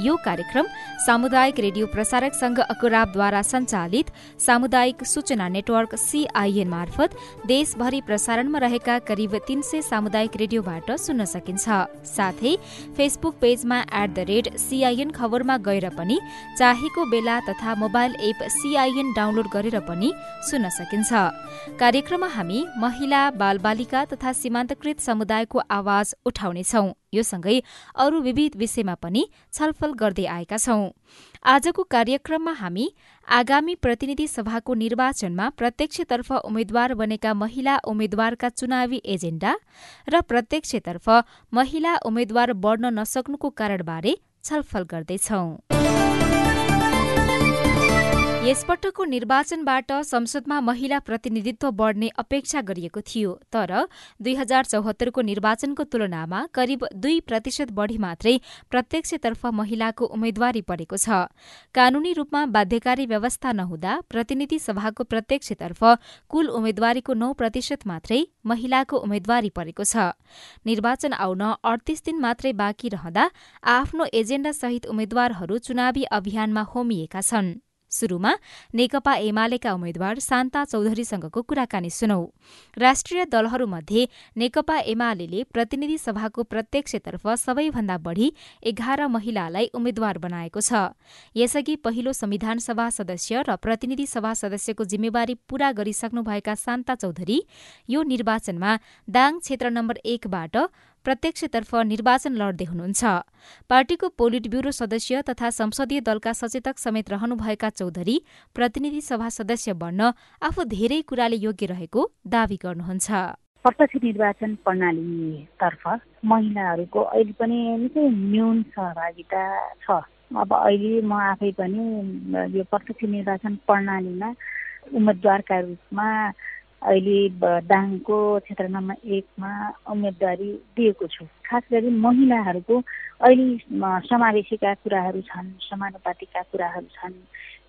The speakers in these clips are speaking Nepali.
यो कार्यक्रम सामुदायिक रेडियो प्रसारक संघ अकुराबद्वारा संचालित सामुदायिक सूचना नेटवर्क सीआईएन मार्फत देशभरि प्रसारणमा रहेका करिब तीन सय सामुदायिक रेडियोबाट सुन्न सकिन्छ। साथै फेसबुक पेजमा एट द रेट सीआईएन खबरमा गएर पनि चाहेको बेला तथा मोबाइल एप सीआईएन डाउनलोड गरेर पनि सुन्न सकिन्छ। कार्यक्रममा हामी महिला बालबालिका तथा सीमान्तकृत समुदायको आवाज उठाउनेछौं। यो सँगै अरू विविध विषयमा पनि छलफल गर्दै आएका छौं। आजको कार्यक्रममा हामी आगामी प्रतिनिधि सभाको निर्वाचनमा प्रत्यक्षतर्फ उम्मेद्वार बनेका महिला उम्मेद्वारका चुनावी एजेण्डा र प्रत्यक्षतर्फ महिला उम्मेद्वार बढ्न नसक्नुको कारणबारे छलफल गर्दैछौं। यसपटकको निर्वाचनबाट संसदमा महिला प्रतिनिधित्व बढ्ने अपेक्षा गरिएको थियो तर दुई हजार चौहत्तरको निर्वाचनको तुलनामा करिब दुई प्रतिशत बढ़ी मात्रै प्रत्यक्षतर्फ महिलाको उम्मेद्वारी परेको छ। कानूनी रूपमा बाध्यकारी व्यवस्था नहुँदा प्रतिनिधि सभाको प्रत्यक्षतर्फ कुल उम्मेद्वारीको नौ प्रतिशत मात्रै महिलाको उम्मेद्वारी परेको छ। निर्वाचन आउन अडतिस दिन मात्रै बाँकी रहँदा आफ्नो एजेण्डा सहित उम्मेद्वारहरू चुनावी अभियानमा होमिएका छन्। शुरूमा नेकपा एमालेका उम्मेद्वार शान्ता चौधरीसँगको कुराकानी सुनौ। राष्ट्रिय दलहरूमध्ये नेकपा एमाले प्रतिनिधि सभाको प्रत्यक्षतर्फ सबैभन्दा बढ़ी एघार महिलालाई उम्मेद्वार बनाएको छ। यसअघि पहिलो संविधान सभा सदस्य र प्रतिनिधि सभा सदस्यको जिम्मेवारी पूरा गरिसक्नुभएका शान्ता चौधरी यो निर्वाचनमा दाङ क्षेत्र नम्बर एकबाट प्रत्यक्षतर्फ निर्वाचन लड्दै हुनुहुन्छ। पार्टीको पोलिट ब्यूरो सदस्य तथा संसदीय दलका सचेतक समेत रहनुभएका चौधरी प्रतिनिधि सभा सदस्य बन्न आफू धेरै कुराले योग्य रहेको दावी गर्नुहुन्छ। प्रत्यक्ष निर्वाचन प्रणालीतर्फ महिलाहरूको अहिले पनि निकै न्यून सहभागिता छ। अब अहिले म आफै पनि यो प्रत्यक्ष निर्वाचन प्रणालीमा उम्मेद्वारका रूपमा अहिले दाङको क्षेत्र नम्बर एकमा उम्मेदवारी दिएको छु। खास गरी महिलाहरूको अहिले समावेशीका कुराहरू छन् समानुपातिका कुराहरू छन्।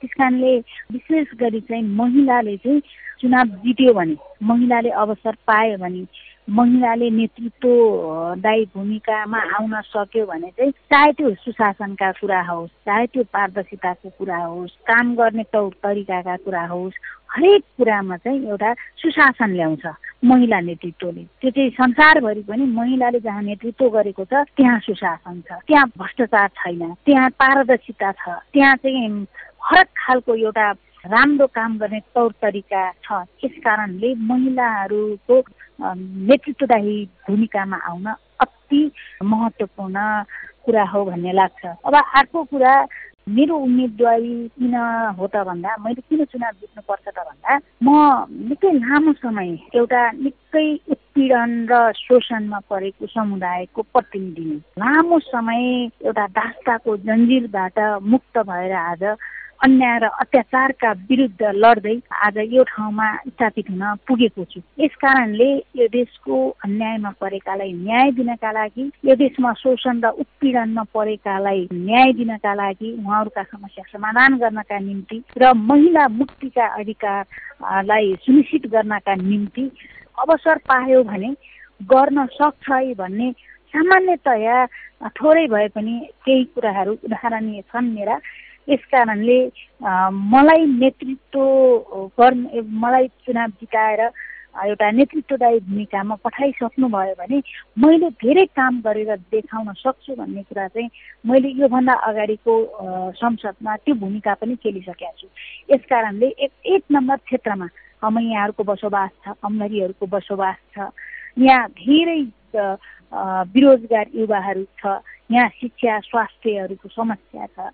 त्यस कारणले विशेष गरी चाहिँ महिलाले चाहिँ चुनाव जित्यो भने महिलाले अवसर पायो भने महिलाले नेतृत्वदायी भूमिकामा आउन सक्यो भने चाहिँ चाहे त्यो सुशासनका कुरा होस् चाहे त्यो पारदर्शिताको कुरा होस् काम गर्ने तौर तरिकाका कुरा होस् हरेक कुरामा चाहिँ एउटा सुशासन ल्याउँछ महिला नेतृत्वले। त्यो चाहिँ संसारभरि पनि महिलाले जहाँ नेतृत्व गरेको छ त्यहाँ सुशासन छ। त्यहाँ भ्रष्टाचार छैन त्यहाँ पारदर्शिता छ त्यहाँ चाहिँ हरेक खालको एउटा राम्रो काम गर्ने तौर तरिका छ। यस कारणले महिलाहरूको नेतृत्वदायी भूमिकामा आउन अति महत्त्वपूर्ण कुरा हो भन्ने लाग्छ। अब अर्को कुरा मेरो उम्मेदवारी किन हो त भन्दा मैले किन चुनाव जित्नुपर्छ त भन्दा म निकै लामो समय एउटा निकै उत्पीडन र शोषणमा परेको समुदायको प्रतिनिधि लामो समय एउटा दास्ताको जन्जिरबाट मुक्त भएर आज अन्याय र अत्याचारका विरुद्ध लड्दै आज यो ठाउँमा स्थापित हुन पुगेको छु। यस कारणले यो देशको अन्यायमा परेकालाई न्याय दिनका लागि यो देशमा शोषण र उत्पीडनमा परेकालाई न्याय दिनका लागि उहाँहरूका समस्या समाधान गर्नका निम्ति र महिला मुक्तिका अधिकारलाई सुनिश्चित गर्नका निम्ति अवसर पायो भने गर्न सक्छ है भन्ने सामान्यतया थोरै भए पनि केही कुराहरू उदाहरणीय छन् मेरा। यस कारणले मलाई नेतृत्व गर्ने मलाई चुनाव जिताएर एउटा नेतृत्वदायी भूमिकामा पठाइसक्नुभयो भने मैले धेरै काम गरेर देखाउन सक्छु भन्ने कुरा चाहिँ मैले योभन्दा अगाडिको संसदमा त्यो भूमिका पनि खेलिसकेका छु। यस कारणले एक एक नम्बर क्षेत्रमा कमैयाहरूको बसोबास छ कमलरीहरूको बसोबास छ यहाँ धेरै बेरोजगार युवाहरू छ यहाँ शिक्षा स्वास्थ्यहरूको समस्या छ।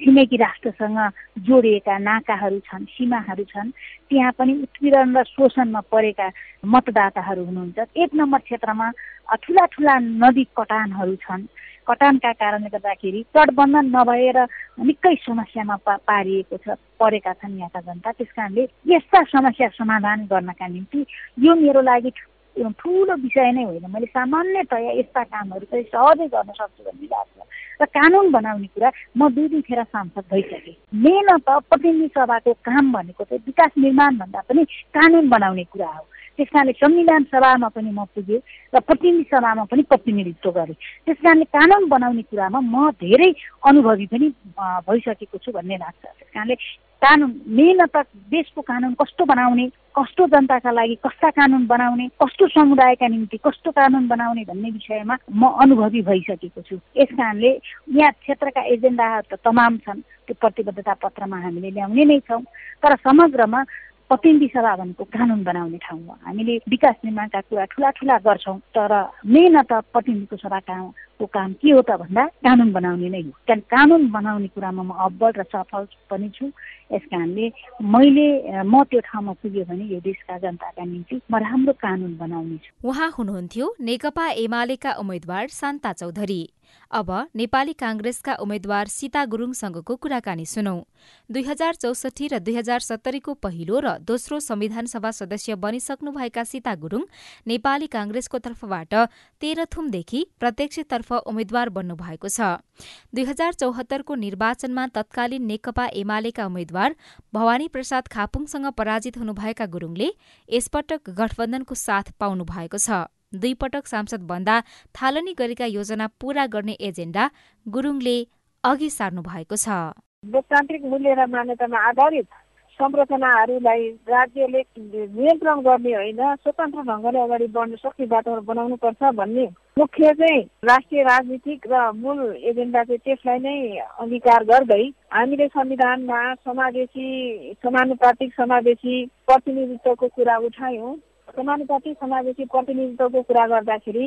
छिमेकी राष्ट्रसँग जोडिएका नाकाहरू छन् सीमाहरू छन् त्यहाँ पनि उत्पीडन र शोषणमा परेका मतदाताहरू हुनुहुन्छ। एक नम्बर क्षेत्रमा ठुला ठुला नदी कटानहरू छन्। कटानका कारणले गर्दाखेरि तटबन्धन नभएर निकै समस्यामा पारिएको छ परेका छन् यहाँका जनता। त्यस कारणले यस्ता समस्या समाधान गर्नका निम्ति यो मेरो लागि ठुलो विषय नै होइन। मैले सामान्यतया यस्ता कामहरू चाहिँ सहजै गर्न सक्छु भन्ने लाग्छ। र कानुन बनाउने कुरा म दुई दुई खेर सांसद भइसकेँ। मेन त प्रतिनिधि सभाको काम भनेको चाहिँ विकास निर्माण भन्दा पनि कानुन बनाउने कुरा हो। त्यस कारणले संविधान सभामा पनि म पुगेँ र प्रतिनिधि सभामा पनि प्रतिनिधित्व गरेँ। त्यस कारणले कानुन बनाउने कुरामा म धेरै अनुभवी पनि भइसकेको छु भन्ने लाग्छ। त्यस कारणले कानुन मेन त देशको कानुन कस्तो बनाउने कस्तो जनताका लागि कस्ता कानुन बनाउने कस्तो समुदायका निम्ति कस्तो कानुन बनाउने भन्ने विषयमा म अनुभवी भइसकेको छु। यस कारणले यहाँ क्षेत्रका एजेन्डाहरू त तमाम छन् त्यो प्रतिबद्धता पत्रमा हामीले ल्याउने नै छौँ। तर समग्रमा प्रतिनिधि सभा भनेको कानुन बनाउने ठाउँ हो। हामीले विकास निर्माणका कुरा ठुला ठुला गर्छौँ तर मेन त प्रतिनिधिको सभा को काम के हो त भन्दा कानुन बनाउने नै हो। कानुन बनाउने कुरामा म अब्बल र सफल पनि छु। यस कारणले मैले म त्यो ठाउँमा पुग्यो भने यो देशका जनताका निम्ति म राम्रो कानुन बनाउने छु। उहाँ हुनुहुन्थ्यो नेकपा एमालेका उम्मेद्वार शान्ता चौधरी। अब नेपाली कांग्रेसका उम्मेद्वार सीता गुरूङसँगको कुराकानी सुनौ। दुई हजार चौसठी र दुई हजार सत्तरीको पहिलो र दोस्रो संविधान सभा सदस्य बनिसक्नुभएका सीता गुरूङ नेपाली कांग्रेसको तर्फबाट तेह्रथुमदेखि प्रत्यक्षतर्फ उम्मेद्वार बन्नुभएको छ। दुई हजार चौहत्तरको निर्वाचनमा तत्कालीन नेकपा एमालेका उम्मेद्वार भवानी प्रसाद खापुङसँग पराजित हुनुभएका गुरूङले यसपटक गठबन्धनको साथ पाउनु भएको छ। दुई पटक सांसद बन्दा थालनी गरेका योजना पूरा गर्ने एजेण्डा गुरूङले अघि सार्नु भएको छ। लोकतान्त्रिक मूल्य र मान्यतामा आधारित संरचनाहरूलाई राज्यले नियन्त्रण गर्ने होइन स्वतन्त्र ढङ्गले अगाडि बढ्न सक्ने वातावरण बनाउनु पर्छ भन्ने मुख्य चाहिँ राष्ट्रिय राजनीतिक र मूल एजेन्डा चाहिँ त्यसलाई नै अङ्गीकार गर्दै हामीले संविधानमा समावेशी समानुपातिक समावेशी प्रतिनिधित्वको कुरा उठायौँ। समानुपातिक समावेशी प्रतिनिधित्वको कुरा गर्दाखेरि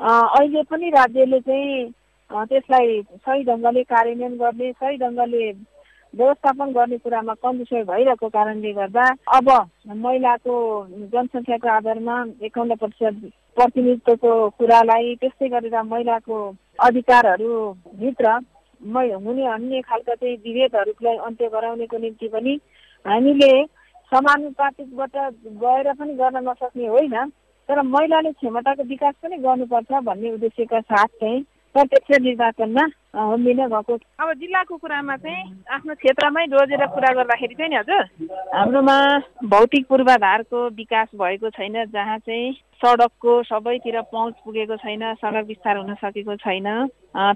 अहिले पनि राज्यले चाहिँ त्यसलाई सही ढङ्गले कार्यान्वयन गर्ने सही ढङ्गले व्यवस्थापन गर्ने कुरामा कम विषय भइरहेको कारणले गर्दा अब महिलाको जनसङ्ख्याको आधारमा एकाउन्न प्रतिशत प्रतिनिधित्वको कुरालाई त्यस्तै गरेर महिलाको अधिकारहरूभित्र हुने अन्य खालका चाहिँ विभेदहरूलाई अन्त्य गराउनेको निम्ति पनि हामीले समानुपातिकबाट गएर पनि गर्न नसक्ने होइन तर महिलाले क्षमताको विकास पनि गर्नुपर्छ भन्ने उद्देश्यका साथ चाहिँ प्रत्यक्ष निर्वाचनमा होमिन गएको अब जिल्लाको कुरामा चाहिँ आफ्नो क्षेत्रमै रोजेर कुरा गर्दाखेरि चाहिँ नि हजुर? हाम्रोमा भौतिक पूर्वाधारको विकास भएको छैन जहाँ चाहिँ सडकको सबैतिर पहुँच पुगेको छैन सडक विस्तार हुन सकेको छैन।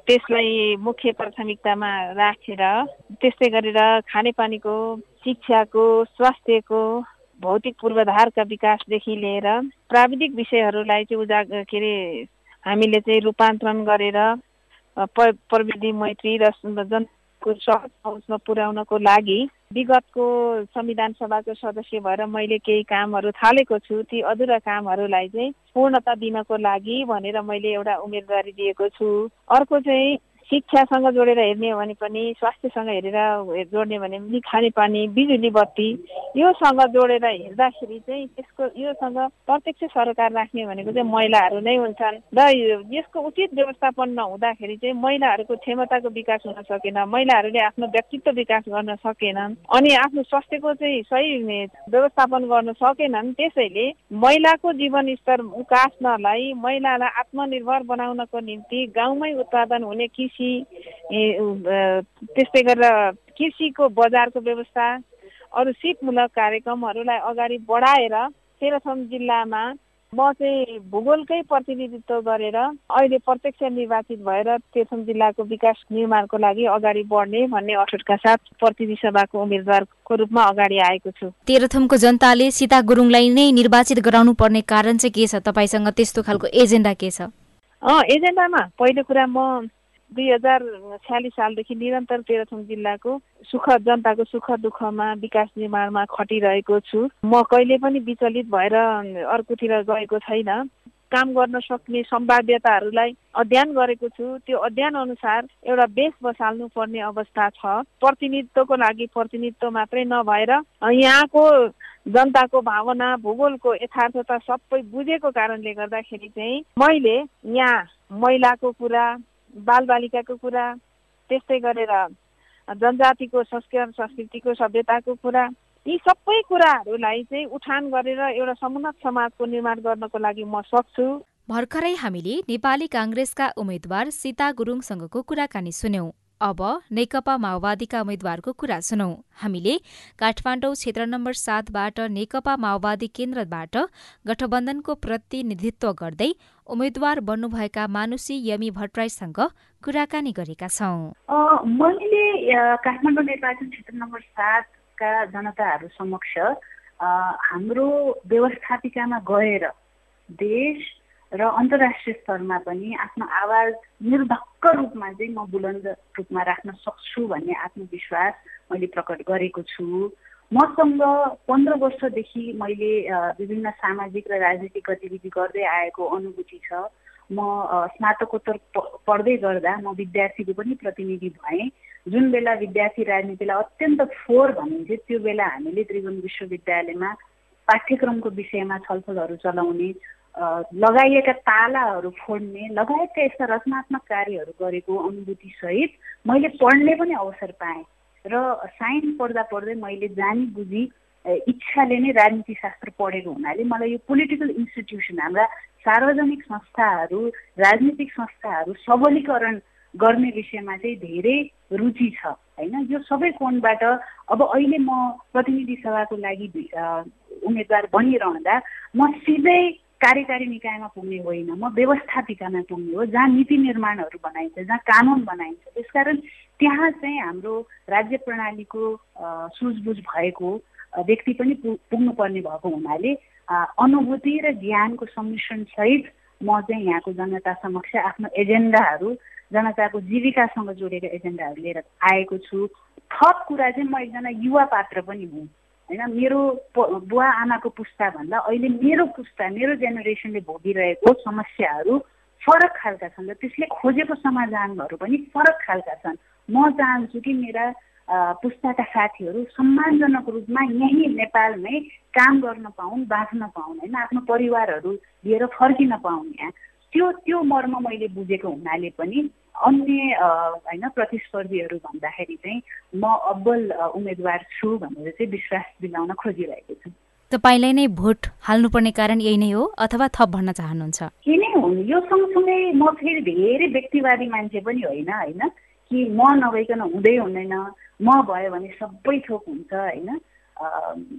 त्यसलाई मुख्य प्राथमिकतामा राखेर त्यस्तै गरेर खानेपानीको शिक्षाको स्वास्थ्यको भौतिक पूर्वाधारका विकासदेखि लिएर प्राविधिक विषयहरूलाई चाहिँ उजागर के अरे हामीले चाहिँ रूपान्तरण गरेर प्रविधि मैत्री र जनको सहज पहुँचमा पुर्याउनको लागि विगतको संविधान सभाको सदस्य भएर मैले केही कामहरू थालेको छु। ती अधुरा कामहरूलाई चाहिँ पूर्णता दिनको लागि भनेर मैले एउटा उम्मेदवारी दिएको छु। अर्को चाहिँ शिक्षासँग जोडेर हेर्ने हो भने पनि स्वास्थ्यसँग हेरेर जोड्ने भने पनि खानेपानी बिजुली बत्ती योसँग जोडेर हेर्दाखेरि चाहिँ त्यसको योसँग प्रत्यक्ष सरकार राख्ने भनेको चाहिँ महिलाहरू नै हुन्छन्। र यसको उचित व्यवस्थापन नहुँदाखेरि चाहिँ महिलाहरूको क्षमताको विकास हुन सकेन महिलाहरूले आफ्नो व्यक्तित्व विकास गर्न सकेनन् अनि आफ्नो स्वास्थ्यको चाहिँ सही व्यवस्थापन गर्न सकेनन्। त्यसैले महिलाको जीवन स्तर उकास्नलाई महिलालाई आत्मनिर्भर बनाउनको निम्ति गाउँमै उत्पादन हुने कृषि कृषि त्यस्तै गरेर कृषिको बजारको व्यवस्था अरू सिपमूलक कार्यक्रमहरूलाई अगाडि बढाएर तेह्रथुम जिल्लामा म चाहिँ भूगोलकै प्रतिनिधित्व गरेर अहिले प्रत्यक्ष निर्वाचित भएर तेह्रथुम जिल्लाको विकास निर्माणको लागि अगाडि बढ्ने भन्ने अठोटका साथ प्रतिनिधि सभाको उम्मेद्वारको रूपमा अगाडि आएको छु। तेह्रथुमको जनताले सीता गुरुङलाई नै निर्वाचित गराउनु पर्ने कारण चाहिँ के छ? तपाईँसँग त्यस्तो खालको एजेन्डा के छ? एजेन्डामा पहिलो कुरा म दुई हजार छ्यालिस सालदेखि निरन्तर तेह्रथुम जिल्लाको सुख जनताको सुख दुःखमा विकास निर्माणमा खटिरहेको छु। म कहिले पनि विचलित भएर अर्कोतिर गएको छैन। काम गर्न सक्ने सम्भाव्यताहरूलाई अध्ययन गरेको छु। त्यो अध्ययन अनुसार एउटा बेस बसाल्नु पर्ने अवस्था छ। प्रतिनिधित्वको लागि प्रतिनिधित्व मात्रै नभएर यहाँको जनताको भावना भूगोलको यथार्थता सबै बुझेको कारणले गर्दाखेरि चाहिँ मैले यहाँ महिलाको कुरा बालबालिकाको कुरा त्यस्तै गरेर जनजातिको संस्कार संस्कृतिको सभ्यताको कुरा यी सबै कुराहरूलाई चाहिँ उठान गरेर एउटा समुन्नत समाजको निर्माण गर्नको लागि म सक्छु। भर्खरै हामीले नेपाली काङ्ग्रेसका उम्मेद्वार सीता गुरुङसँगको कुराकानी सुन्यौं। अब नेकपा माओवादीका उम्मेद्वारको कुरा सुनौ। हामीले काठमाडौँ क्षेत्र नम्बर सातबाट नेकपा माओवादी केन्द्रबाट गठबन्धनको प्रतिनिधित्व गर्दै उम्मेद्वार बन्नुभएका मानुसी यमी भट्टराईसँग कुराकानी गरेका छौँ। मैले काठमाडौँ निर्वाचन क्षेत्र नम्बर सातका जनताहरू समक्ष हाम्रो व्यवस्थापिकामा गएर देश र अन्तर्राष्ट्रिय स्तरमा पनि आफ्नो आवाज निर्धक्क रूपमा चाहिँ म बुलन्द रूपमा राख्न सक्छु भन्ने आत्मविश्वास मैले प्रकट गरेको छु। मसँग पन्ध्र वर्षदेखि मैले विभिन्न सामाजिक र राजनीतिक गतिविधि गर्दै आएको अनुभूति छ। म स्नातकोत्तर पढ्दै गर्दा म विद्यार्थीको पनि प्रतिनिधि भएँ। जुन बेला विद्यार्थी राजनीतिलाई अत्यन्त फोहोर भनिन्थ्यो त्यो बेला हामीले त्रिभुवन विश्वविद्यालयमा पाठ्यक्रमको विषयमा छलफलहरू चलाउने लगाइएका तालाहरू फोड्ने लगायतका यस्ता रचनात्मक कार्यहरू गरेको अनुभूतिसहित मैले पढ्ने पनि अवसर पाएँ र साइन्स पढ्दा पढ्दै मैले जानी बुझी इच्छाले नै राजनीति शास्त्र पढेको हुनाले मलाई यो पोलिटिकल इन्स्टिट्युसन हाम्रा सार्वजनिक संस्थाहरू राजनीतिक संस्थाहरू सबलीकरण गर्ने विषयमा चाहिँ धेरै रुचि छ होइन? यो सबै कोणबाट अब अहिले म प्रतिनिधि सभाको लागि उम्मेदवार बनिरहँदा म सिधै कार्यकारी निकायमा पुग्ने होइन। म व्यवस्थापिकामा पुग्ने हो जहाँ नीति निर्माणहरू बनाइन्छ जहाँ कानुन बनाइन्छ। त्यसकारण त्यहाँ चाहिँ हाम्रो राज्य प्रणालीको सुझबुझ भएको व्यक्ति पनि पुग्नुपर्ने भएको हुनाले अनुभूति र ज्ञानको सम्मिश्रणसहित म चाहिँ यहाँको जनता समक्ष आफ्नो एजेन्डाहरू जनताको जीविकासँग जोडेका एजेन्डाहरू लिएर आएको छु। थप कुरा चाहिँ म एकजना युवा पात्र पनि हुँ। होइन? मेरो बुवा आमाको पुस्ताभन्दा अहिले मेरो पुस्ता मेरो जेनेरेसनले भोगिरहेको समस्याहरू फरक खालका छन् र त्यसले खोजेको समाधानहरू पनि फरक खालका छन्। म चाहन्छु कि मेरा पुस्ताका साथीहरू सम्मानजनक रूपमा यहीँ नेपालमै काम गर्न पाउन् बाँच्न पाउन् होइन? आफ्नो परिवारहरू लिएर फर्किन पाउन् यहाँ। त्यो त्यो मर्म मैले बुझेको हुनाले पनि अन्य होइन प्रतिस्पर्धीहरू भन्दाखेरि चाहिँ म अब्बल उम्मेदवार छु भनेर चाहिँ विश्वास दिलाउन खोजिरहेको छु। तपाईँलाई नै भोट हाल्नुपर्ने कारण यही नै हो अथवा थप भन्न चाहनुहुन्छ? के नै हुन् यो सँगसँगै म फेरि धेरै व्यक्तिवादी मान्छे पनि होइन होइन? कि म नभइकन हुँदै हुँदैन म भयो भने सबै थोक हुन्छ होइन?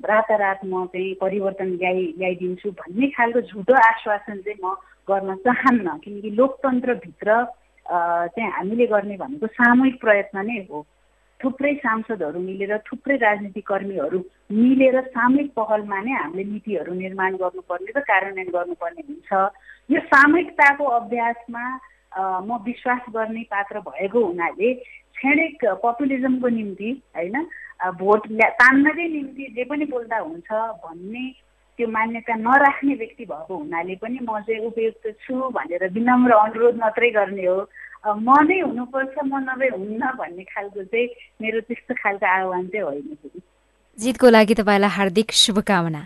रातारात म चाहिँ परिवर्तन ल्याइ ल्याइदिन्छु भन्ने खालको झुटो आश्वासन चाहिँ म गर्न चाहन्न किनकि लोकतन्त्रभित्र चाहिँ हामीले गर्ने भनेको सामूहिक प्रयत्न नै हो। थुप्रै सांसदहरू मिलेर थुप्रै राजनीतिक कर्मीहरू मिलेर सामूहिक पहलमा नै हामीले नीतिहरू निर्माण गर्नुपर्ने र कार्यान्वयन गर्नुपर्ने हुन्छ। यो सामूहिकताको अभ्यासमा म विश्वास गर्ने पात्र भएको हुनाले क्षणिक पपुलिजमको निम्ति होइन भोट तान्नकै निम्ति जे पनि बोल्दा हुन्छ भन्ने त्यो मान्यता नराख्ने व्यक्ति भएको हुनाले पनि म चाहिँ उपयुक्त छु भनेर विनम्र अनुरोध मात्रै गर्ने हो। म नै हुनुपर्छ म नभए हुन्न भन्ने खालको चाहिँ मेरो त्यस्तो खालको आह्वान चाहिँ होइन जितको लागि तपाईँलाई हार्दिक शुभकामना।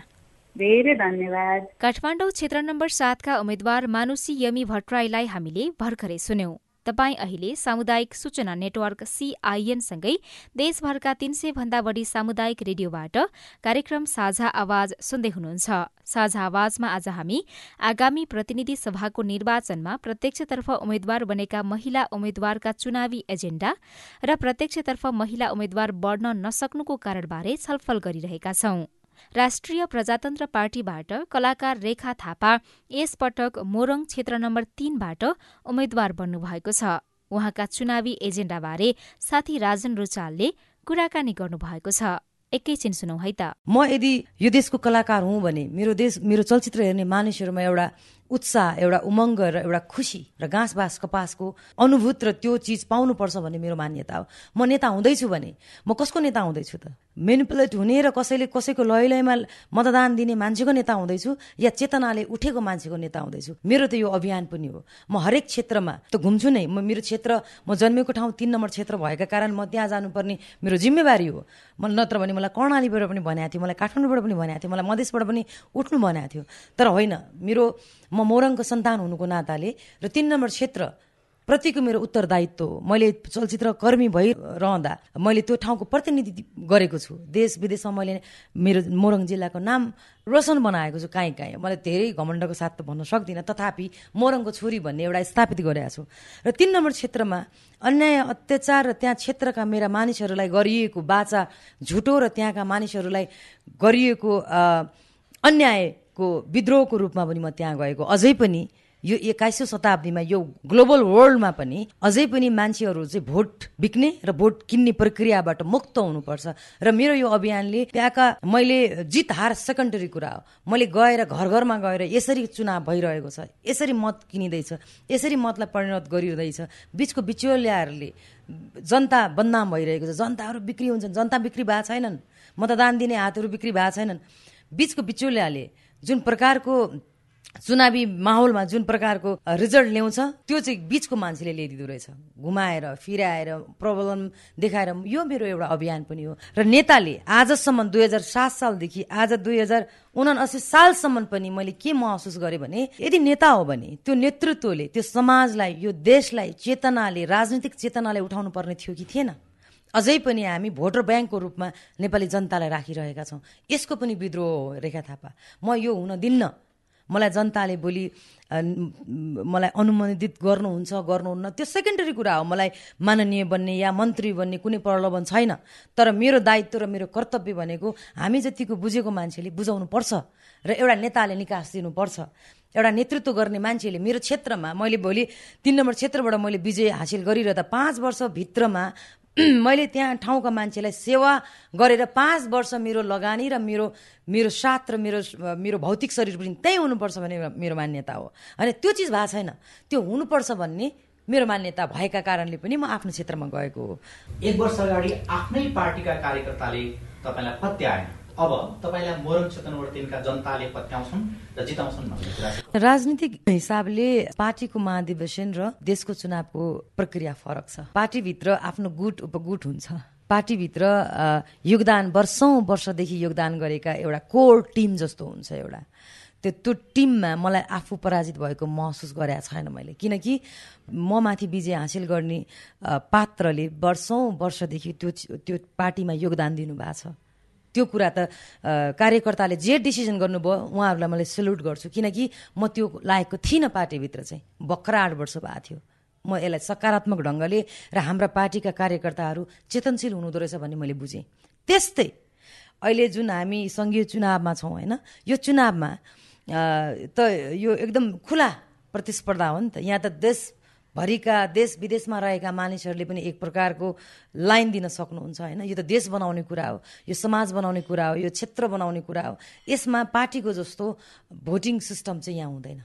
धेरै धन्यवाद। काठमाडौँ क्षेत्र नम्बर सातका उम्मेद्वार मानुसी यमी भट्टराईलाई हामीले भर्खरै सुन्यौं। तपाई अहिले सामुदायिक सूचना नेटवर्क सीआईएनसँगै देशभरका तीन सय भन्दा बढ़ी सामुदायिक रेडियोबाट कार्यक्रम साझा आवाज सुन्दै हुनुहुन्छ। साझा आवाजमा आज हामी आगामी प्रतिनिधि सभाको निर्वाचनमा प्रत्यक्षतर्फ उम्मेद्वार बनेका महिला उम्मेद्वारका चुनावी एजेण्डा र प्रत्यक्षतर्फ महिला उम्मेद्वार बढ्न नसक्नुको कारणबारे छलफल गरिरहेका छौं। राष्ट्रिय प्रजातन्त्र पार्टीबाट कलाकार रेखा थापा यसपटक मोरङ क्षेत्र नम्बर तीनबाट उम्मेद्वार बन्नुभएको छ। उहाँका चुनावी एजेण्डाबारे साथी राजन रुचालले कुराकानी गर्नुभएको छ। एकैछिन सुनौ है त। म यदि यो देशको कलाकार हुँ भने मेरो देश मेरो चलचित्र हेर्ने मानिसहरूमा एउटा उत्साह एउटा उमङ्ग र एउटा खुसी र घाँस बाँस कपासको अनुभूत र त्यो चिज पाउनुपर्छ भन्ने मेरो मान्यता हो। म नेता हुँदैछु भने म कसको नेता हुँदैछु त? मेनिपुलेट हुने र कसैले कसैको लय लयमा मतदान दिने मान्छेको नेता हुँदैछु या चेतनाले उठेको मान्छेको नेता हुँदैछु। मेरो त यो अभियान पनि हो। म हरेक क्षेत्रमा त घुम्छु नै। म मेरो क्षेत्र म जन्मेको ठाउँ तिन नम्बर क्षेत्र भएका कारण म त्यहाँ जानुपर्ने मेरो जिम्मेवारी हो। म नत्र भने मलाई कर्णालीबाट पनि भनेको थियो मलाई काठमाडौँबाट पनि भनेको थियो मलाई मधेसबाट पनि उठ्नु भनेको थियो। तर होइन मेरो म मोरङको सन्तान हुनुको नाताले र तिन नम्बर क्षेत्र प्रतिको मेरो उत्तरदायित्व हो मैले चलचित्र कर्मी भइरहँदा मैले त्यो ठाउँको प्रतिनिधि गरेको छु। देश विदेशमा मैले मेरो मोरङ जिल्लाको नाम रोशन बनाएको छु काहीँ काहीँ। मैले धेरै घमण्डको साथ त भन्न सक्दिनँ तथापि मोरङको छोरी भन्ने एउटा स्थापित गरेका छु। र तिन नम्बर क्षेत्रमा अन्याय अत्याचार र त्यहाँ क्षेत्रका मेरा मानिसहरूलाई गरिएको बाचा झुटो र त्यहाँका मानिसहरूलाई गरिएको अन्यायको विद्रोहको रूपमा पनि म त्यहाँ गएको। अझै पनि यो एक्काइसौँ शताब्दीमा यो ग्लोबल वर्ल्डमा पनि अझै पनि मान्छेहरू चाहिँ भोट बिक्ने र भोट किन्ने प्रक्रियाबाट मुक्त हुनुपर्छ। र मेरो यो अभियानले त्यहाँका मैले जित हार सेकेन्डरी कुरा हो। मैले गएर घर घरमा गएर यसरी चुनाव भइरहेको छ यसरी मत किनिँदैछ यसरी मतलाई परिणत गरिँदैछ। बिचको बिचौलियाहरूले जनता बदनाम भइरहेको छ। जनताहरू बिक्री हुन्छन् जनता बिक्री भएको छैनन्। मतदान दिने हातहरू बिक्री भएको छैनन्। बिचको बिचौलियाले जुन प्रकारको चुनावी माहौलमा जुन प्रकारको रिजल्ट ल्याउँछ त्यो चाहिँ बिचको मान्छेले ल्याइदिँदो रहेछ। घुमाएर फिराएर प्रब्लम देखाएर यो मेरो एउटा अभियान पनि हो। र नेताले आजसम्म दुई हजार सात सालदेखि आज दुई हजार उनासी सालसम्म पनि मैले के महसुस गरेँ भने यदि नेता हो भने त्यो नेतृत्वले त्यो समाजलाई यो देशलाई चेतनाले राजनीतिक चेतनाले उठाउनु पर्ने थियो कि थिएन? अझै पनि हामी भोटर ब्याङ्कको रूपमा नेपाली जनतालाई राखिरहेका छौँ। यसको पनि विद्रोह हो रेखा थापा। म यो हुन दिन्न। मलाई जनताले भोलि मलाई अनुमोदित गर्नुहुन्छ गर्नुहुन्न। त्यो सेकेन्डरी कुरा हो। मलाई माननीय बन्ने या मन्त्री बन्ने कुनै प्रलोभन छैन। तर मेरो दायित्व र मेरो कर्तव्य भनेको हामी जतिको बुझेको मान्छेले बुझाउनु पर्छ र एउटा नेताले निकास दिनुपर्छ। एउटा नेतृत्व गर्ने मान्छेले मेरो क्षेत्रमा मैले भोलि तिन नम्बर क्षेत्रबाट मैले विजय हासिल गरिरहँदा पाँच वर्षभित्रमा मैले त्यहाँ ठाउँका मान्छेलाई सेवा गरेर पाँच वर्ष मेरो लगानी र मेरो मेरो साथ र मेरो मेरो भौतिक शरीर पनि त्यहीँ हुनुपर्छ भन्ने मेरो मान्यता हो। अनि त्यो चिज भएको छैन। त्यो हुनुपर्छ भन्ने मेरो मान्यता भएका कारणले पनि म आफ्नो क्षेत्रमा गएको हो। एक वर्ष अगाडि आफ्नै पार्टीका कार्यकर्ताले तपाईँलाई पत्याएन। अब तपाईँलाई मोरङ क्षेत्र तिनका जनताले पत्याउँछन् र जिताउँछन् भन्ने कुरा राजनीतिक हिसाबले पार्टीको महाधिवेशन र देशको चुनावको प्रक्रिया फरक छ। पार्टीभित्र आफ्नो गुट उपगुट हुन्छ। पार्टीभित्र योगदान वर्षौँ वर्षदेखि योगदान गरेका एउटा कोर टिम जस्तो हुन्छ एउटा। त्यो त्यो टिममा मलाई आफू पराजित भएको महसुस गरेका छैन मैले। किनकि म माथि विजय हासिल गर्ने पात्रले वर्षौँ वर्षदेखि त्यो त्यो पार्टीमा योगदान दिनुभएको छ। त्यो कुरा त कार्यकर्ताले जे डिसिजन गर्नुभयो उहाँहरूलाई मैले सेल्युट गर्छु। किनकि म त्यो लायकको थिइनँ पार्टीभित्र चाहिँ। भर्खर आठ वर्ष भएको थियो। म यसलाई सकारात्मक ढङ्गले र हाम्रा पार्टीका कार्यकर्ताहरू चेतनशील हुनुहुँदो रहेछ भन्ने मैले बुझेँ। त्यस्तै अहिले जुन हामी सङ्घीय चुनावमा छौँ होइन यो चुनावमा त यो एकदम खुला प्रतिस्पर्धा हो नि त। यहाँ त देश भरिका देश विदेशमा रहेका मानिसहरूले पनि एक प्रकारको लाइन दिन सक्नुहुन्छ होइन? यो त देश बनाउने कुरा हो यो समाज बनाउने कुरा हो यो क्षेत्र बनाउने कुरा हो। यसमा पार्टीको जस्तो भोटिङ सिस्टम चाहिँ यहाँ हुँदैन।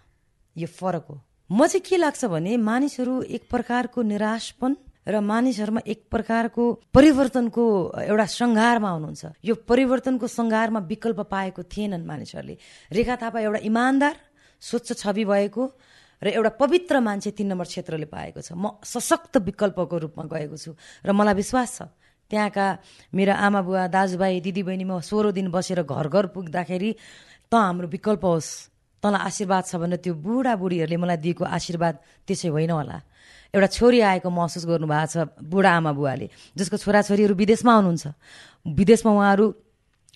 यो फरक हो। म चाहिँ के लाग्छ भने मानिसहरू एक प्रकारको निराशपन र मानिसहरूमा एक प्रकारको परिवर्तनको एउटा सङ्घारमा हुनुहुन्छ। यो परिवर्तनको सङ्घारमा विकल्प पाएको थिएनन् मानिसहरूले। रेखा थापा एउटा इमान्दार स्वच्छ छवि भएको र एउटा पवित्र मान्छे तिन नम्बर क्षेत्रले पाएको छ। म सशक्त विकल्पको रूपमा गएको छु र मलाई विश्वास छ। त्यहाँका मेरा आमा बुवा दाजुभाइ दिदीबहिनी म सोह्र दिन बसेर घर घर पुग्दाखेरि त हाम्रो विकल्प होस् तँलाई आशीर्वाद छ भने त्यो बुढाबुढीहरूले मलाई दिएको आशीर्वाद त्यसै होइन होला। एउटा छोरी आएको महसुस गर्नुभएको छ बुढा आमा बुवाले जसको छोराछोरीहरू विदेशमा हुनुहुन्छ। विदेशमा उहाँहरू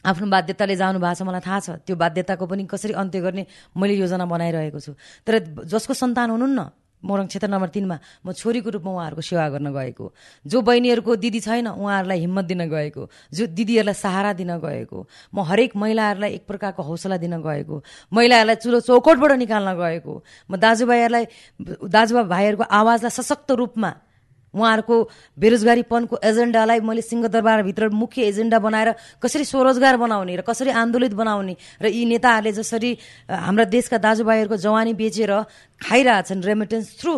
आफ्नो बाध्यताले जानु भएको छ मलाई थाहा छ। त्यो बाध्यताको पनि कसरी अन्त्य गर्ने मैले योजना बनाइरहेको छु। तर जसको सन्तान हुनुहुन्न मोरङ क्षेत्र नम्बर तिनमा म छोरीको रूपमा उहाँहरूको सेवा गर्न गएको जो बहिनीहरूको दिदी छैन उहाँहरूलाई हिम्मत दिन गएको जो दिदीहरूलाई सहारा दिन गएको म हरेक महिलाहरूलाई एक प्रकारको हौसला दिन गएको महिलाहरूलाई चुलो चौकटबाट निकाल्न गएको म दाजुभाइहरूलाई दाजुभाइ भाइहरूको आवाजलाई सशक्त रूपमा उहाँहरूको बेरोजगारीपनको एजेन्डालाई मैले सिंहदरबारभित्र मुख्य एजेन्डा बनाएर कसरी स्वरोजगार बनाउने र कसरी आन्दोलित बनाउने र यी नेताहरूले जसरी हाम्रा देशका दाजुभाइहरूको जवानी बेचेर खाइरहेछन् रेमिटेन्स थ्रु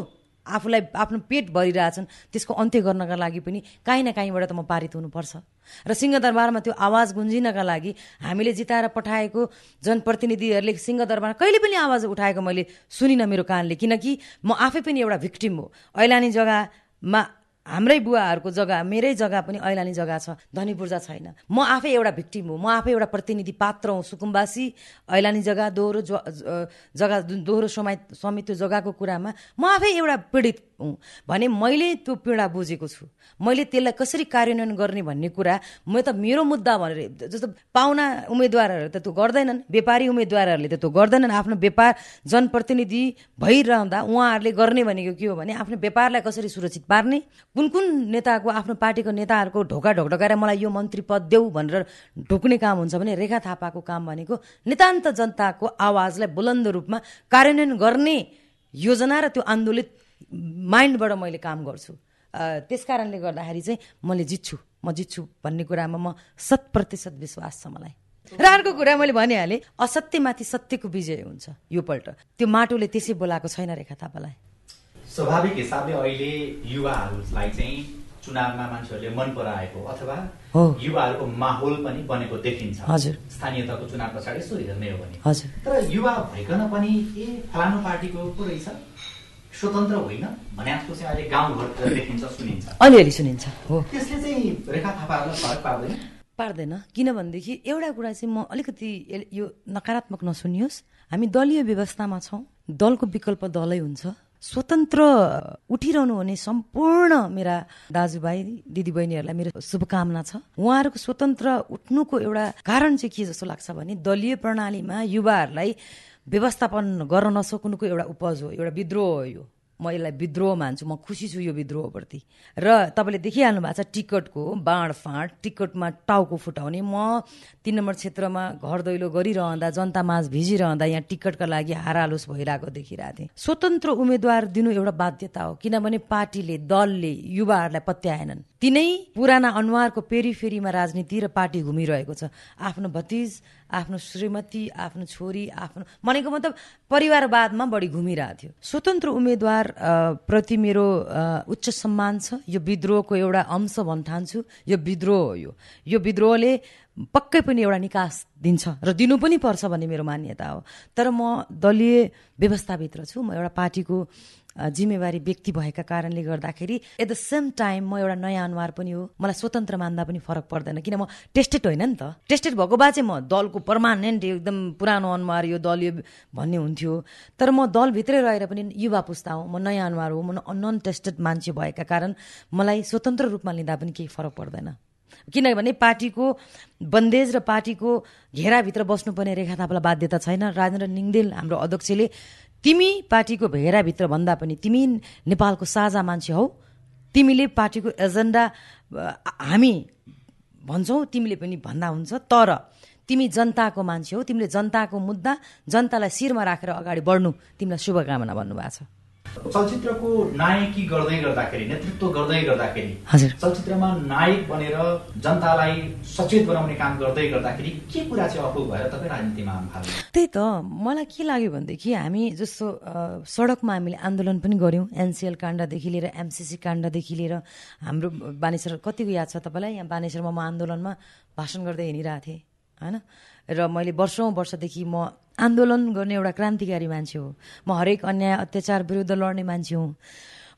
आफूलाई आफ्नो पेट भरिरहेछन् त्यसको अन्त्य गर्नका लागि पनि काहीँ न काहीँबाट त म पारित हुनुपर्छ। र सिंहदरबारमा त्यो आवाज गुन्जिनका लागि हामीले जिताएर पठाएको जनप्रतिनिधिहरूले सिंहदरबार कहिले पनि आवाज उठाएको मैले सुनिनँ मेरो कानले किनकि म आफै पनि एउटा भिक्टिम हो। ऐलानी जग्गा मा हाम्रै बुवाहरूको जग्गा मेरै जग्गा पनि ऐलानी जग्गा छ धनी पूर्जा छैन। म आफै एउटा भिक्टिम हो म आफै एउटा प्रतिनिधि पात्र हुँ सुकुम्बासी ऐलानी जग्गा दोहोरो जग्गा दोहोरो समय त्यो जग्गाको कुरामा म आफै एउटा पीडित हुँ। भने मैले त्यो पीडा बुझेको छु। मैले त्यसलाई कसरी कार्यान्वयन गर्ने भन्ने कुरा म त मेरो मुद्दा भनेर जस्तो पाहुना उम्मेद्वारहरूले त त्यो गर्दैनन् व्यापारी उम्मेद्वारहरूले त त्यो गर्दैनन्। आफ्नो व्यापार जनप्रतिनिधि भइरहँदा उहाँहरूले गर्ने भनेको के हो भने आफ्नो व्यापारलाई कसरी सुरक्षित पार्ने कुन कुन नेताको आफ्नो पार्टीको नेताहरूको ढोका ढोकढोकाएर मलाई यो मन्त्री पद देऊ भनेर ढोक्ने काम हुन्छ भने रेखा थापाको काम भनेको नितान्त जनताको आवाजलाई बुलन्द रूपमा कार्यान्वयन गर्ने योजना र त्यो आन्दोलित माइन्डबाट मैले काम गर्छु। त्यस कारणले गर्दाखेरि चाहिँ मैले जित्छु। म जित्छु भन्ने कुरामा म शत प्रतिशत विश्वास छ मलाई। र अर्को कुरा मैले भनिहालेँ असत्यमाथि सत्यको विजय हुन्छ यो पल्ट। त्यो माटोले त्यसै बोलाएको छैन रेखा थापालाई। स्वाभाविक हिसाबले अहिले युवाहरूलाई चाहिँ चुनावमा मान्छेहरूले मन पराएको अथवा युवाहरूको माहौल पनि बनेको देखिन्छ। स्थानीय तहको चुनाव पछाडि यसो हेर्ने हो भने। हजुर। तर युवा भइकन पनि ए फलानु पार्टीको पो रहेछ। स्वतन्त्र होइन भने जस्तो चाहिँ अहिले गाउँघरतिर देखिन्छ सुनिन्छ। अलिअलि सुनिन्छ। हो। त्यसले चाहिँ रेखा थापाहरूलाई फरक पार्दैन? पार्दैन। किनभनेदेखि एउटा कुरा चाहिँ म अलिकति यो नकारात्मक नसुनियोस्। हामी दलीय व्यवस्थामा छौँ। दलको विकल्प दलै हुन्छ। स्वतन्त्र उठिरहनु हुने सम्पूर्ण मेरा दाजुभाइ दिदीबहिनीहरूलाई मेरो शुभकामना छ। उहाँहरूको स्वतन्त्र उठ्नुको एउटा कारण चाहिँ के जस्तो लाग्छ भने दलीय प्रणालीमा युवाहरूलाई व्यवस्थापन गर्न नसक्नुको एउटा उपज हो एउटा विद्रोह हो यो। म यसलाई विद्रोह मान्छु म खुसी छु यो विद्रोहप्रति। र तपाईँले देखिहाल्नु भएको छ टिकटको बाँडफाँड टिकटमा टाउको फुटाउने म तिन नम्बर क्षेत्रमा घर दैलो गरिरहँदा जनता माझ भिजिरहँदा यहाँ टिकटका लागि हारालुस भइरहेको देखिरहेको थिएँ। स्वतन्त्र उम्मेद्वार दिनु एउटा बाध्यता हो किनभने पार्टीले दलले युवाहरूलाई पत्याएनन्। तिनै पुराना अनुहारको पेरिफेरीमा राजनीति र पार्टी घुमिरहेको छ। आफ्नो भतिज आफ्नो श्रीमती आफ्नो छोरी आफ्नो भनेको मतलब परिवारवादमा बढी घुमिरहेको थियो। स्वतन्त्र उम्मेद्वार प्रति मेरो उच्च सम्मान छ। यो विद्रोहको एउटा अंश भन्न ठान्छु। यो विद्रोह हो यो। यो विद्रोहले पक्कै पनि एउटा निकास दिन्छ र दिनु पनि पर्छ भन्ने मेरो मान्यता हो। तर म दलीय व्यवस्थाभित्र छु। म एउटा पार्टीको जिम्मेवारी व्यक्ति भएका कारणले गर्दाखेरि एट द सेम टाइम म एउटा नयाँ अनुहार पनि हो। मलाई स्वतन्त्र मान्दा पनि फरक पर्दैन। किन म टेस्टेड होइन नि त। टेस्टेड भएको भए चाहिँ म दलको पर्मानेन्ट एकदम पुरानो अनुहार यो दलीय भन्ने हुन्थ्यो। तर म दलभित्रै रहेर पनि युवा पुस्ता हो। म नयाँ अनुहार हो। म नन टेस्टेड मान्छे भएका कारण मलाई स्वतन्त्र रूपमा लिँदा पनि केही फरक पर्दैन। किनभने पार्टीको बन्देज र पार्टीको घेराभित्र बस्नुपर्ने रेखा थापालाई बाध्यता छैन। राजेन्द्र निङदेल हाम्रो अध्यक्षले तिमी पार्टीको भेराभित्र भन्दा पनि तिमी नेपालको साझा मान्छे हौ। तिमीले पार्टीको एजेन्डा हामी भन्छौ तिमीले पनि भन्दा हुन्छ। तर तिमी जनताको मान्छे हौ तिमीले जनताको मुद्दा जनतालाई शिरमा राखेर अगाडि बढ्नु तिमीलाई शुभकामना भन्नुभएको छ। चलचित्रको नायकी गर्दै गर्दाखेरि नेतृत्व गर्दै गर्दाखेरि चलचित्रमा नायक बनेर जनतालाई सचेत बनाउने काम गर्दै गर्दाखेरि के कुरा चाहिँ अपुग भएर तपाईँ राजनीतिमा त्यही त मलाई के लाग्यो भनेदेखि हामी जस्तो सडकमा हामीले आन्दोलन पनि गऱ्यौँ एनसिएल काण्डदेखि लिएर एमसिसी काण्डदेखि लिएर हाम्रो बानेश्वर कतिको याद छ तपाईँलाई? यहाँ बानेश्वरमा म आन्दोलनमा भाषण गर्दै हिँडिरहेको थिएँ होइन? र मैले वर्षौँ वर्षदेखि म आन्दोलन गर्ने एउटा क्रान्तिकारी मान्छे हो। म हरेक अन्याय अत्याचार विरुद्ध लड्ने मान्छे हुँ।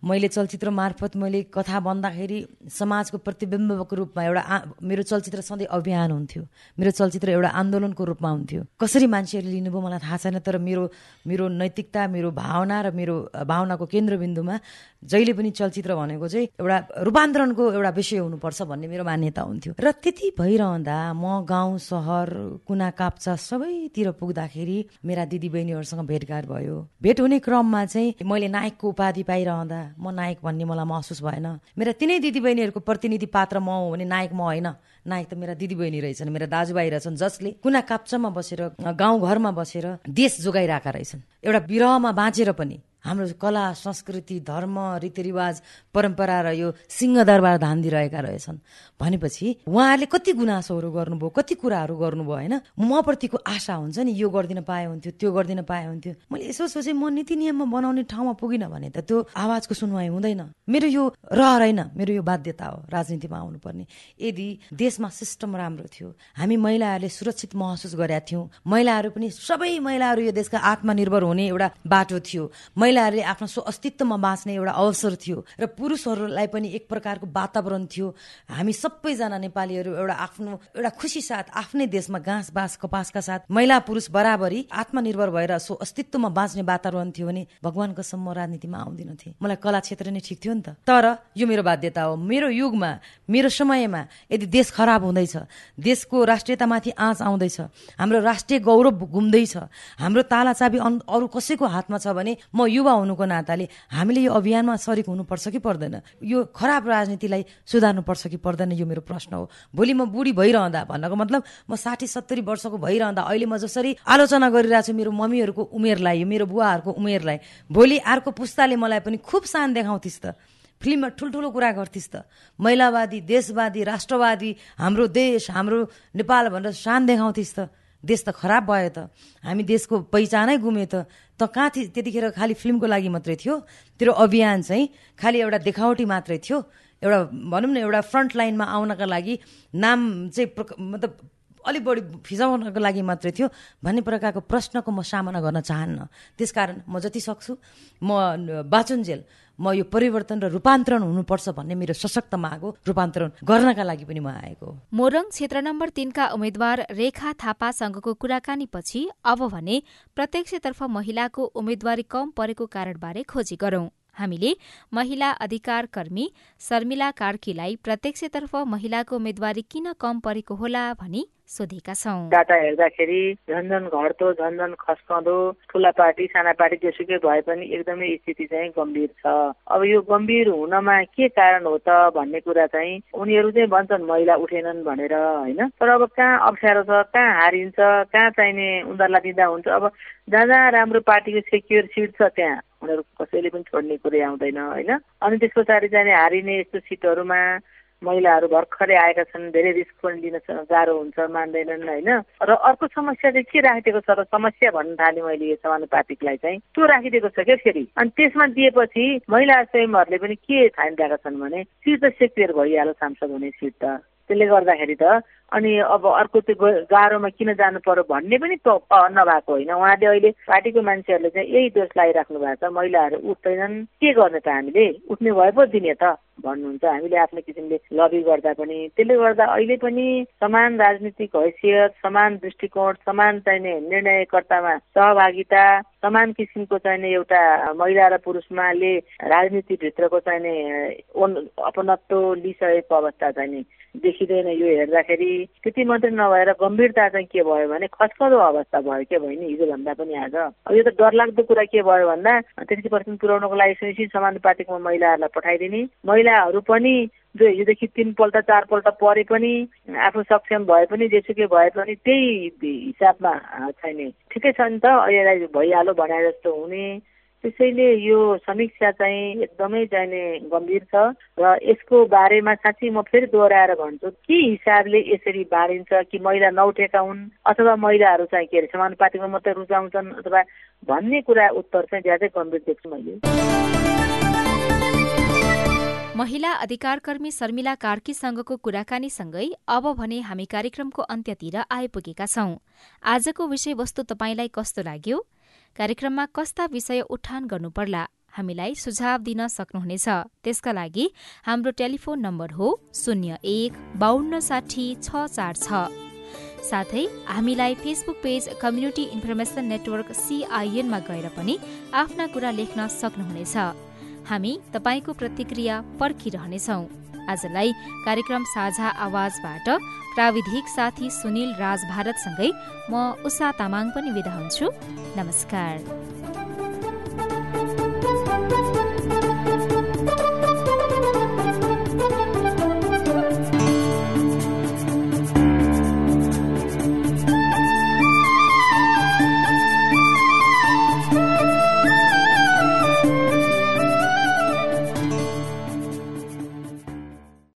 मैले चलचित्र मार्फत मैले कथा भन्दाखेरि समाजको प्रतिबिम्बको रूपमा एउटा मेरो चलचित्र सधैँ अभियान हुन्थ्यो। मेरो चलचित्र एउटा आन्दोलनको रूपमा हुन्थ्यो। कसरी मान्छेहरूले लिनुभयो मलाई थाहा छैन तर मेरो मेरो नैतिकता मेरो भावना र मेरो भावनाको केन्द्रबिन्दुमा जहिले पनि चलचित्र भनेको चाहिँ एउटा रूपान्तरणको एउटा विषय हुनुपर्छ भन्ने मेरो मान्यता हुन्थ्यो। र त्यति भइरहँदा म गाउँ सहर कुना काप्चा सबैतिर पुग्दाखेरि मेरा दिदीबहिनीहरूसँग भेटघाट भयो। भेट हुने क्रममा चाहिँ मैले नायकको उपाधि पाइरहँदा म नायक भन्ने मलाई महसुस भएन। मेरा तिनै दिदीबहिनीहरूको प्रतिनिधि पात्र म हो भने नायक म होइन। नायक त मेरा दिदीबहिनी रहेछन् मेरा दाजुभाइ रहेछन् जसले कुना काप्चामा बसेर गाउँघरमा बसेर देश जोगाइरहेका रहेछन्। एउटा विरहमा बाँचेर पनि हाम्रो कला संस्कृति धर्म रीतिरिवाज परम्परा र यो सिंहदरबार धान दिइरहेका रहेछन्। भनेपछि उहाँहरूले कति गुनासोहरू गर्नुभयो कति कुराहरू गर्नुभयो होइन? म प्रतिको आशा हुन्छ नि यो गरिदिन पाए हुन्थ्यो त्यो गरिदिन पाए हुन्थ्यो। मैले यसो सोचेँ म नीति नियममा बनाउने ठाउँमा पुगिनँ भने त त्यो आवाजको सुनवाई हुँदैन। मेरो यो रहर होइन मेरो यो बाध्यता हो राजनीतिमा आउनुपर्ने। यदि देशमा सिस्टम राम्रो थियो हामी महिलाहरूले सुरक्षित महसुस गरेका थियौँ। महिलाहरू पनि सबै महिलाहरू यो देशका आत्मनिर्भर हुने एउटा बाटो थियो। महिलाहरूले आफ्नो स्व अस्तित्वमा बाँच्ने एउटा अवसर थियो र पुरुषहरूलाई पनि एक प्रकारको वातावरण थियो। हामी सबैजना नेपालीहरू एउटा आफ्नो एउटा खुसी साथ आफ्नै देशमा घाँस बाँस कपासका साथ महिला पुरुष बराबरी आत्मनिर्भर भएर सो अस्तित्वमा बाँच्ने वातावरण थियो भने भगवान्को सम्म राजनीतिमा आउँदिन थिए। मलाई कला क्षेत्र नै ठिक थियो नि त। तर यो मेरो बाध्यता हो। मेरो युगमा मेरो समयमा यदि देश खराब हुँदैछ देशको राष्ट्रियतामाथि आँच आउँदैछ हाम्रो राष्ट्रिय गौरव घुम्दैछ हाम्रो ताला चाबी अरू कसैको हातमा छ भने म युवा हुनुको नाताले हामीले यो अभियानमा सरिक हुनुपर्छ कि पर्दैन? यो खराब राजनीतिलाई सुधार्नुपर्छ कि पर्दैन यो मेरो प्रश्न हो। भोलि म बुढी भइरहँदा भन्नको मतलब म साठी सत्तरी वर्षको भइरहँदा अहिले म जसरी आलोचना गरिरहेको छु मेरो मम्मीहरूको उमेरलाई मेरो बुवाहरूको उमेरलाई भोलि अर्को पुस्ताले मलाई पनि खुब सान देखाउँथिस् त। फिल्ममा ठुल्ठुलो कुरा गर्थिस् त। महिलावादी देशवादी राष्ट्रवादी हाम्रो देश हाम्रो नेपाल भनेर सान देखाउँथिस् त। देश त खराब भयो त। हामी देशको पहिचानै गुम्यो त। त कहाँ थियो? त्यतिखेर खालि फिल्मको लागि मात्रै थियो। तेरो अभियान चाहिँ खालि एउटा देखावटी मात्रै थियो। एउटा भनौँ न एउटा फ्रन्ट लाइनमा आउनका लागि नाम चाहिँ मतलब अलिक बढी फिजाउनको लागि मात्रै थियो भन्ने प्रकारको प्रश्नको म सामना गर्न चाहन्न। त्यसकारण म जति सक्छु म बाचुन्जेल म यो परिवर्तन र रूपान्तरण हुनुपर्छ भन्ने मेरो सशक्त माग हो रूपान्तरण गर्नका लागि पनि म आएको मोरङ क्षेत्र नम्बर तीनका उम्मेद्वार रेखा थापासँगको कुराकानीपछि अब भने प्रत्यक्षतर्फ महिलाको उम्मेद्वारी कम परेको कारणबारे खोजी गरौं। हामीले महिला अधिकार कर्मी शर्मिला कार्कीलाई प्रत्यक्षतर्फ महिलाको उम्मेद्वारी किन कम परेको होला भनी सोधेका छौँ। डाटा हेर्दाखेरि झन्झन घट्दो झन्झन खस्कँदो ठुला पार्टी साना पार्टी जेसुकै भए पनि एकदमै स्थिति चाहिँ गम्भीर छ। अब यो गम्भीर हुनमा के कारण हो त भन्ने कुरा चाहिँ उनीहरू चाहिँ भन्छन् महिला उठेनन् भनेर होइन? तर अब कहाँ अप्ठ्यारो छ कहाँ हारिन्छ कहाँ चाहिने उनीहरूलाई दिँदा हुन्छ? अब जहाँ जहाँ राम्रो पार्टीको सेक्युर सिट छ त्यहाँ उनीहरू कसैले पनि छोड्ने कुरै आउँदैन होइन? अनि त्यस पछाडि जाने हारिने यस्तो सिटहरूमा महिलाहरू भर्खरै आएका छन् धेरै रिस्क पनि लिन गाह्रो हुन्छ मान्दैनन् होइन। र अर्को समस्या चाहिँ के राखिदिएको छ र समस्या भन्न थालेँ मैले यो समानुपातिकलाई चाहिँ। त्यो राखिदिएको छ क्या फेरि। अनि त्यसमा दिएपछि महिला स्वयंहरूले पनि के ठानिरहेका छन् भने सिट त सेक्युर भइहाल्यो सांसद हुने सिट त त्यसले गर्दाखेरि त अनि अब अर्को त्यो गाह्रोमा किन जानु पर्यो भन्ने पनि नभएको होइन। उहाँले अहिले पार्टीको मान्छेहरूले चाहिँ यही दोष लगाइराख्नु भएको छ। महिलाहरू उठ्दैनन्। के गर्ने त हामीले? उठ्ने भए पो दिने त भन्नुहुन्छ। हामीले आफ्नो किसिमले लबी गर्दा पनि। त्यसले गर्दा अहिले पनि समान राजनीतिक हैसियत समान दृष्टिकोण समान चाहिने निर्णयकर्तामा सहभागिता समान किसिमको चाहिने एउटा महिला र पुरुषमाले राजनीतिभित्रको चाहिने अपनत्व लिइसकेको अवस्था चाहिने देखिँदैन। यो हेर्दाखेरि त्यति मात्रै नभएर गम्भीरता चाहिँ के भयो भने खस्कदो अवस्था भयो के भयो नि हिजोभन्दा पनि आज। अब यो त डरलाग्दो कुरा के भयो भन्दा तेत्तिस पर्सेन्ट पुऱ्याउनको लागि सुनिश्चित समानुपातिकमा महिलाहरूलाई पठाइदिने। महिलाहरू पनि जो हिजोदेखि तिनपल्ट चारपल्ट परे पनि आफू सक्षम भए पनि जेसुकै भए पनि त्यही हिसाबमा छैन। ठिकै छ नि त अहिले भइहाल्यो भने जस्तो हुने। त्यसैले यो समीक्षा चाहिँ एकदमै चाहिने गम्भीर छ र यसको बारेमा साँच्चै म फेरि दोहोऱ्याएर भन्छु के हिसाबले यसरी बाँडिन्छ कि महिला नउठेका हुन् अथवा महिलाहरू चाहिँ के अरे समानुपातिमा मात्रै रुचाउँछन् अथवा भन्ने कुरा उत्तर चाहिँ ज्यादै गम्भीर देख्छु मैले। महिला अधिकारकर्मी शर्मिला कार्कीसँगको कुराकानीसँगै अब भने हामी कार्यक्रमको अन्त्यतिर आइपुगेका छौं। आजको विषयवस्तु तपाईँलाई कस्तो लाग्यो? कार्यक्रममा कस्ता विषय उठान गर्नुपर्ला हामीलाई सुझाव दिन सक्नुहुनेछ। त्यसका लागि हाम्रो टेलिफोन नम्बर हो शून्य एक बान्न साठी छ चार छ। साथै हामीलाई Facebook page community information network सिआइएनमा गएर पनि आफ्ना कुरा लेख्न सक्नुहुनेछ। हामी तपाईँको प्रतिक्रिया पर्खिरहनेछौ। आजलाई कार्यक्रम साझा आवाजबाट प्राविधिक साथी सुनिल राज भारतसँगै म उषा तामाङ पनि विदा हुन्छु। नमस्कार।